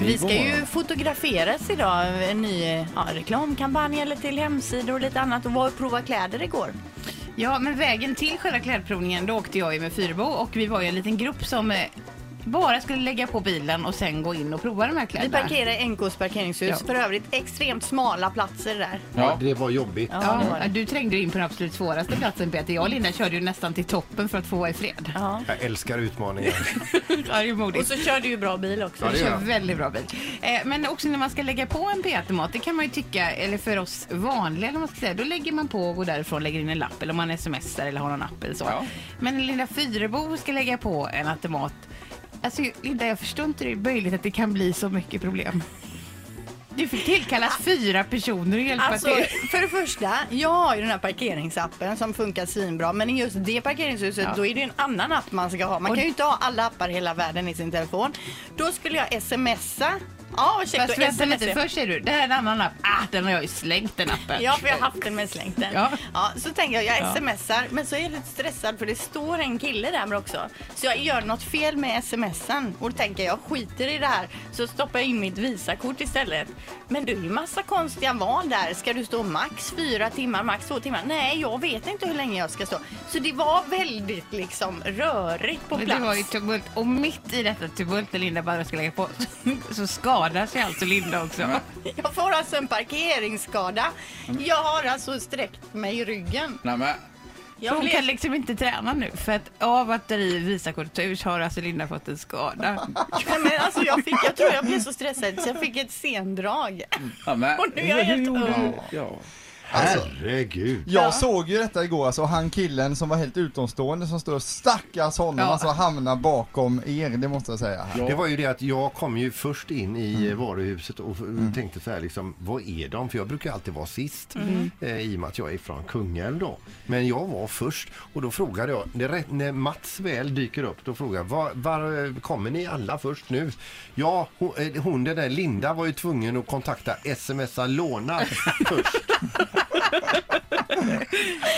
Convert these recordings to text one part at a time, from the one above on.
Vi ska ju fotograferas idag, en ny ja, reklamkampanj eller till hemsidor och lite annat. Och var och prova kläder igår. Ja, men vägen till själva klädprovningen, då åkte jag ju med Fyrebo och vi var ju en liten grupp som eh, bara skulle lägga på bilen och sen gå in och prova de här Vi kläderna. parkerar i NKs parkeringshus, Ja. för övrigt extremt smala platser där. Ja, det var jobbigt. Ja, Ja, du trängde in på den absolut svåraste platsen Peter. Jag och Linda körde ju nästan till toppen för att få vara i fred. Ja. Jag älskar utmaningar. Ja, det är Och modigt. så kör du ju bra bil också. Ja, det gör kör jag. väldigt bra bil. Eh, men också när man ska lägga på en P1-mat, det kan man ju tycka, eller för oss vanliga, eller vad man ska säga, då lägger man på och går därifrån, lägger in en lapp eller om man smsar eller har någon app eller så. Ja. Men Linda Fyrebo ska lägga på en automat, alltså Linda, jag förstår inte det är möjligt att det kan bli så mycket problem. Du fick tillkallas fyra personer och hjälpa Alltså, till. för det första, jag har ju den här parkeringsappen som funkar svinbra men i just det parkeringshuset Ja. då är det en annan app man ska ha. Man Och- kan ju inte ha alla appar i hela världen i sin telefon. Då skulle jag smsa. Ja, Fast vänta lite, först säger du, det här är en annan app. Ah, den har jag ju slängt den appen. Ja, för jag har haft den med slängt den. Ja. Ja. så tänker jag, jag Ja. smsar, men så är jag lite stressad för det står en kille där också. Så jag gör något fel med smsen och då tänker jag, skiter i det här, så stoppar jag in mitt Visakort istället. Men det är ju massa konstiga val där. Ska du stå max fyra timmar, max två timmar? Nej, jag vet inte hur länge jag ska stå. Så det var väldigt liksom rörigt på Men plats. det var ju tumult. Och mitt i detta tumult när Linda bara ska lägga på så skadar sig alltså Linda också. Jag får alltså en parkeringsskada. Jag har alltså sträckt mig i ryggen. Nej, men, Jag hon blev- kan liksom inte träna nu för att av att i Visakortet ur så har alltså Linda fått en skada. Nej, men alltså jag, fick, jag tror jag blev så stressad så jag fick ett sendrag. ja, men, Och nu är jag helt ung. Ja. Herregud. Jag såg ju detta igår, alltså han killen som var helt utomstående som står stackars honom, Ja. alltså hamnar bakom er, det måste jag säga. Ja. Det var ju det att jag kom ju först in i Mm. varuhuset och f- tänkte så här liksom, vad är de? För jag brukar alltid vara sist Mm. eh, i och med att jag är från Kungälv då. Men jag var först och då frågade jag, när, Mats väl dyker upp, då frågar jag, var, var eh, kommer ni alla först nu? Ja, hon, eh, hon den där Linda var ju tvungen att kontakta smsa låna först. Ha ha ha!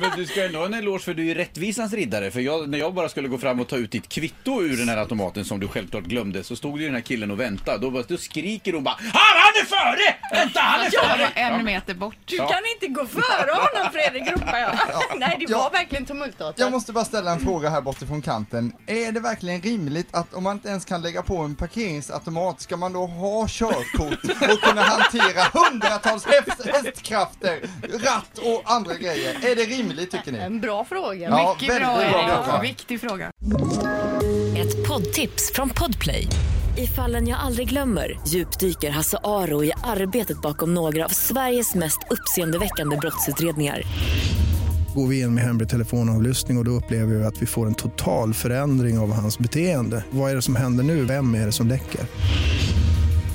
Men du ska ändå ha en eloge för du är rättvisans riddare. För jag, när jag bara skulle gå fram och ta ut ditt kvitto ur den här automaten som du självklart glömde så stod ju den här killen och väntade. Då, bara- då skriker hon bara Han, han är före! Vänta, han är Jag före! var en meter bort. Du kan inte gå före honom Fredrik ropar jag. Nej det Ja. var verkligen tumultartat. Jag måste bara ställa en fråga här bortifrån kanten. Är det verkligen rimligt att om man inte ens kan lägga på en parkeringsautomat, ska man då ha körkort och kunna hantera hundratals häst, hästkrafter, ratt och andra grejer? Är det rimligt tycker ni? En bra fråga. Ja, Mycket bra bra Erik. fråga. Viktig fråga. Ett poddtips från Podplay. I fallen jag aldrig glömmer djupdyker Hasse Aro i arbetet bakom några av Sveriges mest uppseendeväckande brottsutredningar. Går vi in med hemlig telefonavlyssning och, och då upplever vi att vi får en total förändring av hans beteende. Vad är det som händer nu? Vem är det som läcker?